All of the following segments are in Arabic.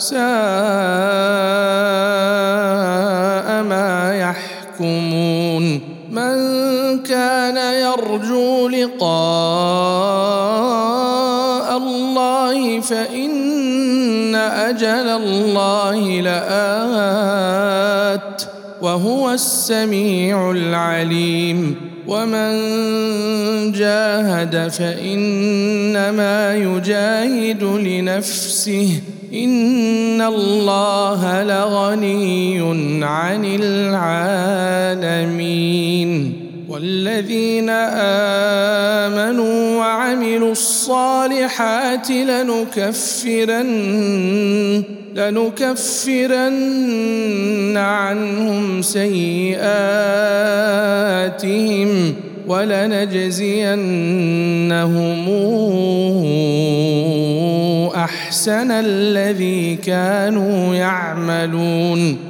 ساء ما يحكمون من كان يرجو لقاء الله فإن أجل الله لآت وهو السميع العليم ومن جاهد فإنما يجاهد لنفسه ان الله لغني عن العالمين والذين امنوا وعملوا الصالحات لنكفرن لنكفرن عنهم سيئاتهم ولنجزينهم أحسن الذي كانوا يعملون.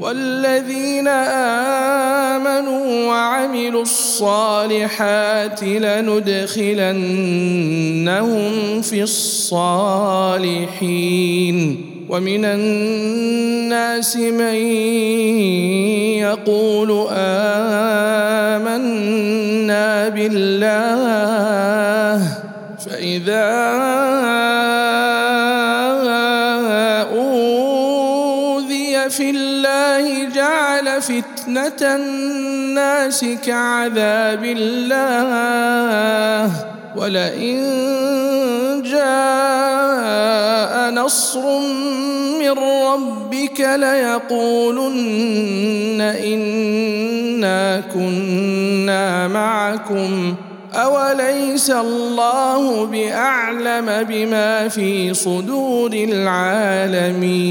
والذين آمنوا وعملوا الصالحات لندخلنهم في الصالحين. ومن الناس من يقول آمنا بالله فإذا فتنه الناس كعذاب الله ولئن جاء نصر من ربك ليقولن انا كنا معكم اوليس الله باعلم بما في صدور العالمين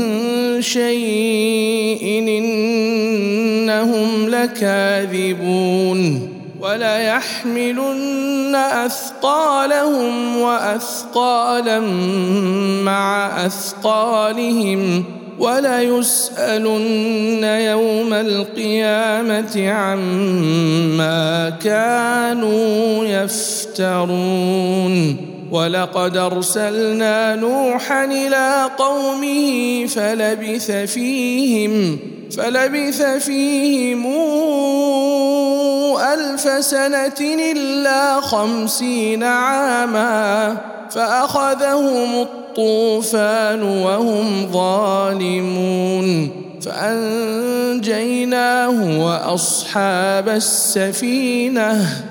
شيء إنهم لكاذبون وليحملن أثقالهم وأثقالا مع أثقالهم وليسألن يوم القيامة عما كانوا يفترون ولقد أرسلنا نوحا إلى قومه فلبث فيهم فلبث فيهم ألف سنة إلا خمسين عاما فأخذهم الطوفان وهم ظالمون فأنجيناه وأصحاب السفينة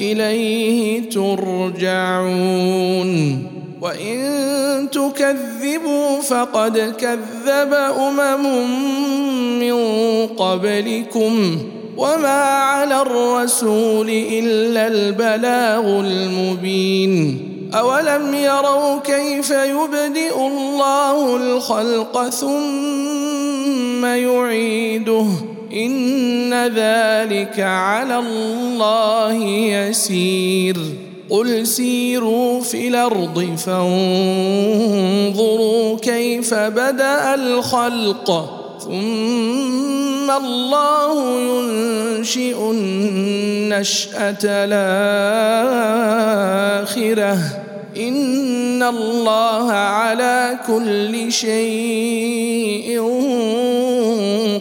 إليه ترجعون. وإن تكذبوا فقد كذب أمم من قبلكم. وما على الرسول إلا البلاغ المبين. أولم يروا كيف يبدئ الله الخلق ثم يعيده؟ إن ذلك على الله يسير. قل سيروا في الأرض فانظروا كيف بدأ الخلق. ثم الله ينشئ النشأة الآخرة. إن الله على كل شيء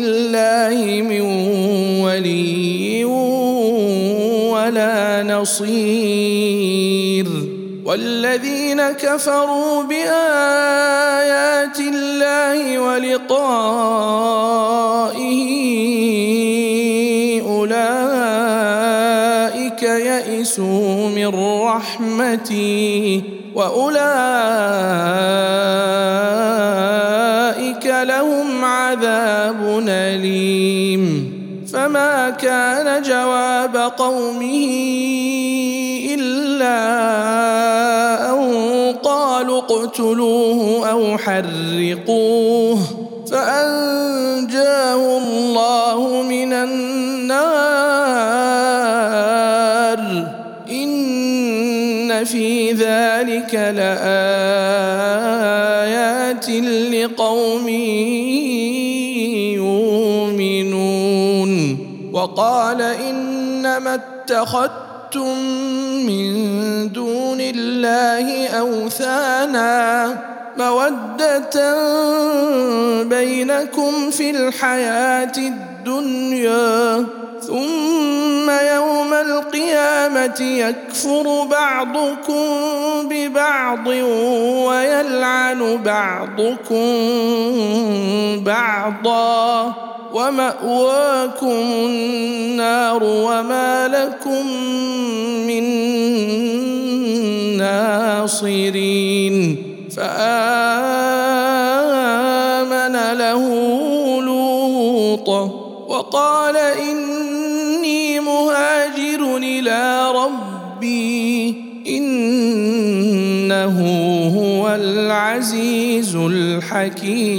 الله من ولي ولا نصير. والذين كفروا بآيات الله ولقائه أولئك يئسوا من رحمتي وأولئك لهم عذاب أليم. فما كان جواب قومه إلا أن قالوا اقتلوه أو حرقوه. فانجاه وقال إنما اتخذتم من دون الله أوثانا مودة بينكم في الحياة الدنيا ثم يوم القيامة يكفر بعضكم ببعض ويلعن بعضكم بعضا. ومأواكم النار وما لكم من ناصرين. فآمن له لوط وقال إني مهاجر إلى ربي إنه هو العزيز الحكيم.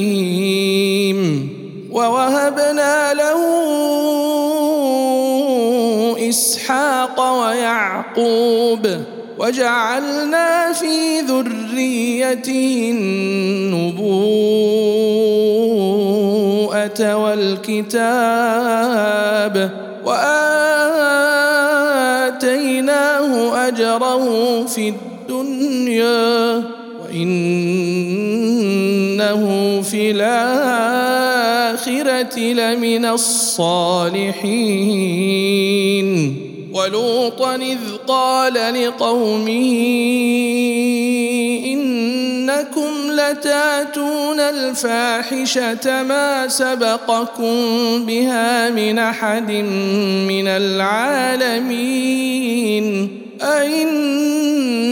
ووهبنا له إسحاق ويعقوب وجعلنا في ذريته النبوءة والكتاب وآتيناه أجره في الدنيا وإنه في الآخرة لمن الصالحين. ولوطا إذ قال لقومه إنكم لتأتون الفاحشة ما سبقكم بها من أحد من العالمين. أئنكم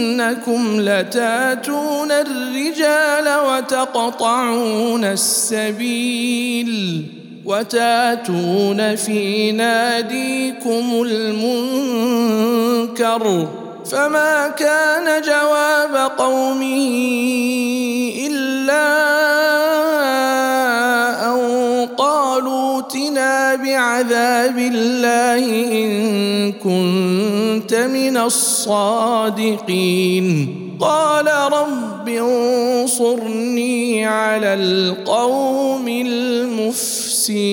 لتاتون الرجال وتقطعون السبيل وتاتون في ناديكم المنكر فما كان جواب قومه إلا ائتنا بعذاب الله إن كنت من الصادقين. قال رب انصرني على القوم المفسدين.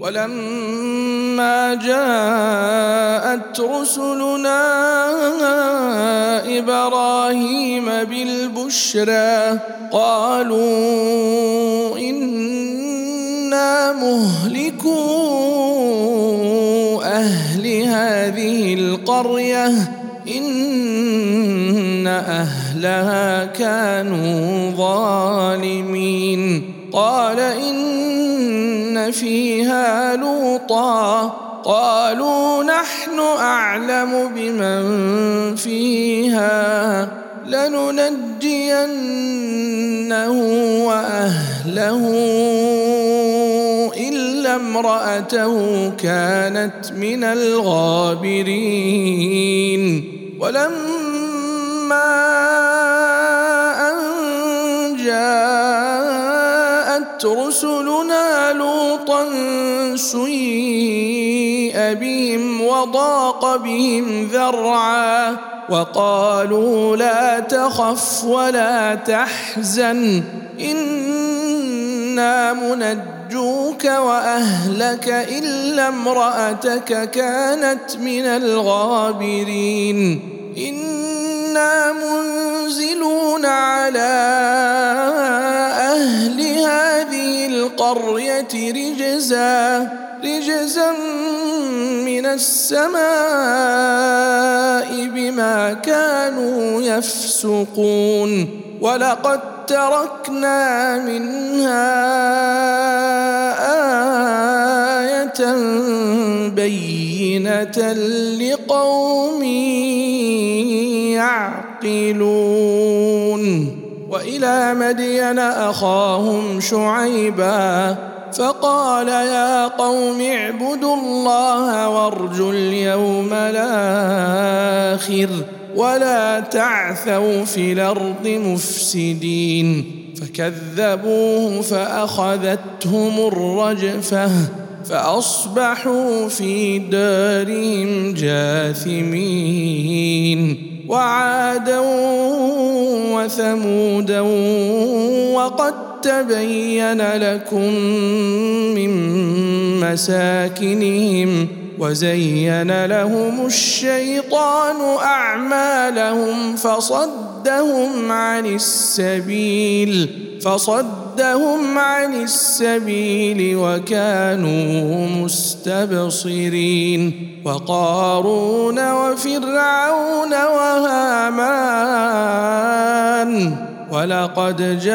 ولما جاءت رسلنا إبراهيم بالبشرى قالوا مهلكو أهل هذه القرية إن أهلها كانوا ظالمين. قال إن فيها لوطا. قالوا نحن أعلم بمن فيها. لننجينه وأهله امرأته كانت من الغابرين. ولما أن جاءت رسلنا لوطا سيء بهم وضاق بهم ذرعا وقالوا لا تخف ولا تحزن إنا منجوك وأهلك إلا امرأتك كانت من الغابرين. إنا منزلون على أهل هذه القرية رجزا رجزا من السماء بما كانوا يفسقون. ولقد تركنا منها آية بينة لقوم يعقلون. وإلى مدين أخاهم شعيبا فقال يا قوم اعبدوا الله وارجوا اليوم الآخر. ولا تعثوا في الأرض مفسدين. فكذبوه فأخذتهم الرجفة فأصبحوا في دارهم جاثمين. وعادا وثمودا وقد تبين لكم من مساكنهم وزين لهم الشيطان أعمالهم فصدهم عن السبيل فصدهم عن السبيل وكانوا مستبصرين. وقارون وفرعون وهامان ولقد جاءهم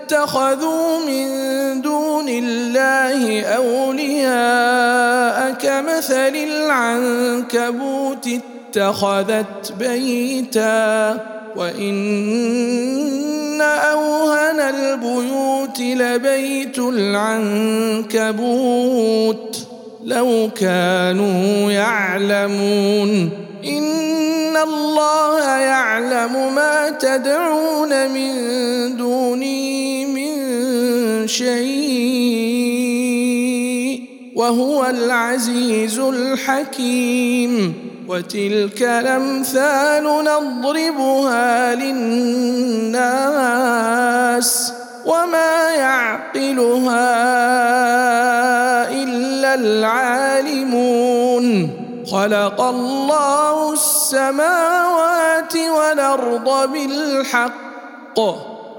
اتخذوا من دون الله أولياء كمثل العنكبوت اتخذت بيتا وإن أوهن البيوت لبيت العنكبوت لو كانوا يعلمون إن الله يعلم ما تدعون من دوني من شيء وهو العزيز الحكيم وتلك الأمثال نضربها للناس وما يعقلها إلا العالمون خلق الله السماوات والأرض بالحق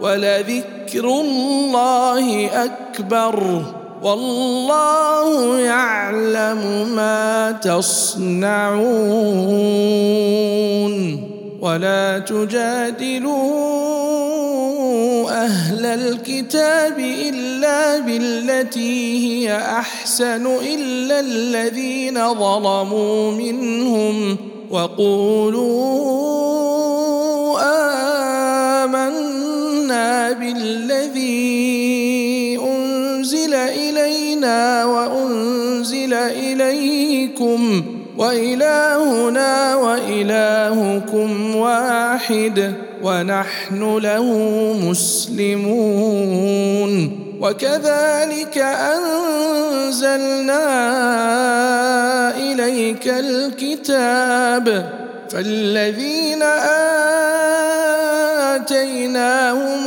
ولذكر الله أكبر والله يعلم ما تصنعون ولا تجادلوا أهل الكتاب إلا بالتي هي أحسن إلا الذين ظلموا منهم وقولوا امنا بالذي أنزل إلينا وأنزل إليكم وإلهنا وإلهكم واحد ونحن له مسلمون وكذلك أنزلنا إليك الكتاب فالذين آتيناهم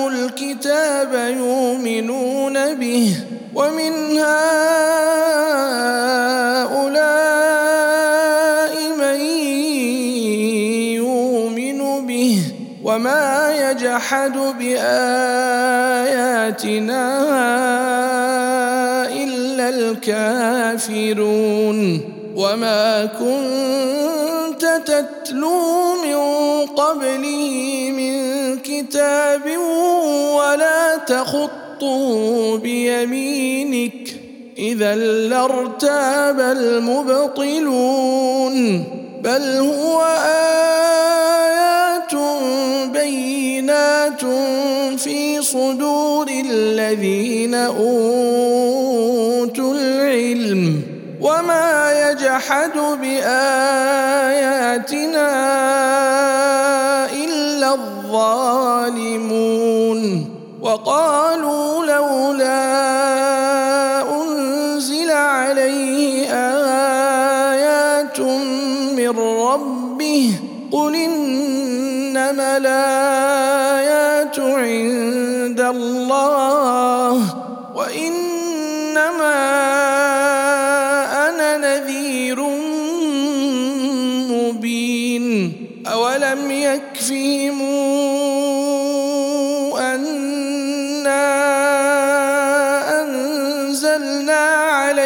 الكتاب يؤمنون به ومن هؤلاء من يؤمن به وما يجحد بآياتنا إلا الكافرون. وما كنت تتلو من قبله من كتاب ولا تخطه بيمينك اذا لارتاب المبطلون بل هو ايات بينات في صدور الذين اوتوا العلم وما يجحد باياتنا الظالمون وقالوا لولا أنزل عليه آيات من ربه قل إنما الايات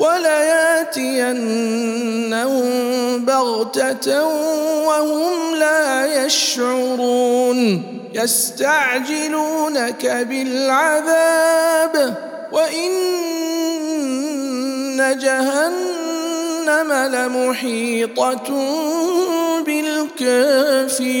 ولياتينهم بغتة وهم لا يشعرون. يستعجلونك بالعذاب وإن جهنم لمحيطة بالكافرين.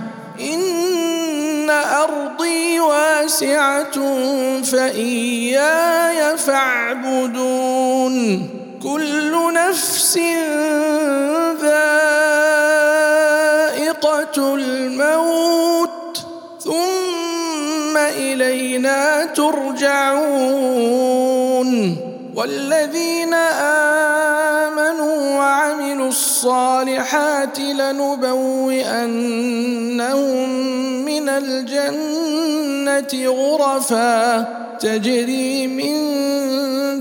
واسعة فإياي فاعبدون. كل نفس ذائقة الموت. ثم إلينا ترجعون. والذين آمنوا وعملوا الصالحات لنبوئنهم الجنة غرفا تجري من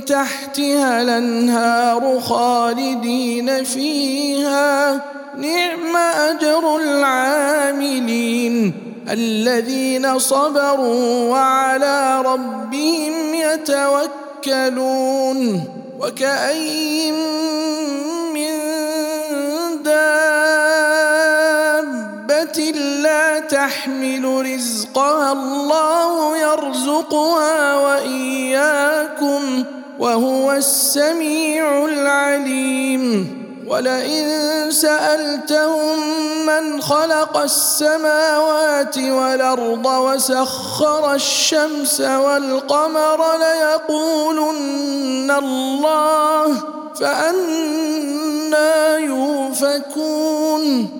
تحتها الأنهار خالدين فيها. نعم أجر العاملين الذين صبروا وعلى ربهم يتوكلون. وكأين من لا تحمل رزقها الله يرزقها وإياكم وهو السميع العليم. ولئن سألتهم من خلق السماوات والأرض وسخر الشمس والقمر ليقولن الله فأنا يؤفكون.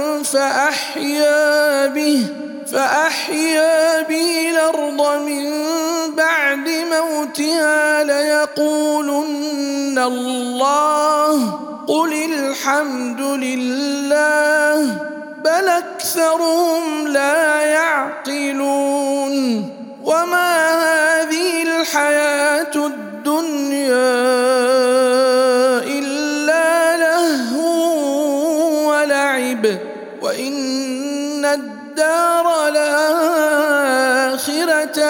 فأحيا به فأحيا به الأرض من بعد موتها ليقولن الله قل الحمد لله بل أكثرهم لا يعقلون. وما هذه الحياة الدنيا وان الدار الاخره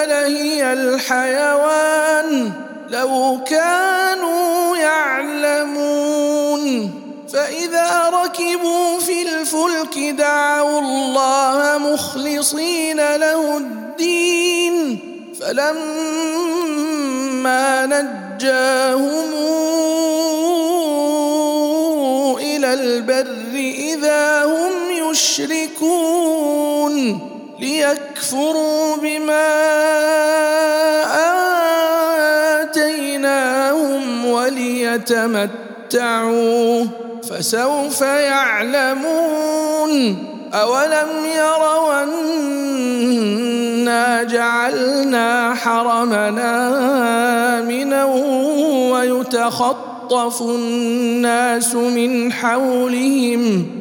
لهي الحيوان لو كانوا يعلمون فاذا ركبوا في الفلك دعوا الله مخلصين له الدين فلما نجاهم إلى البر هم يشركون ليكفروا بما آتيناهم وليتمتعوا فسوف يعلمون أولم يروا أنا جعلنا حرمنا آمنا ويتخطف الناس من حولهم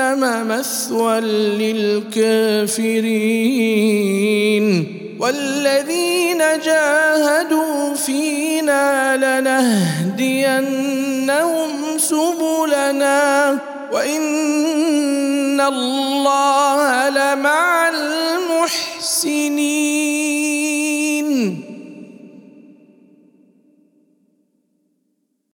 جهنم مثوى للكافرين. والذين جاهدوا فينا لنهدينهم سبلنا. وإن الله لمع المحسنين.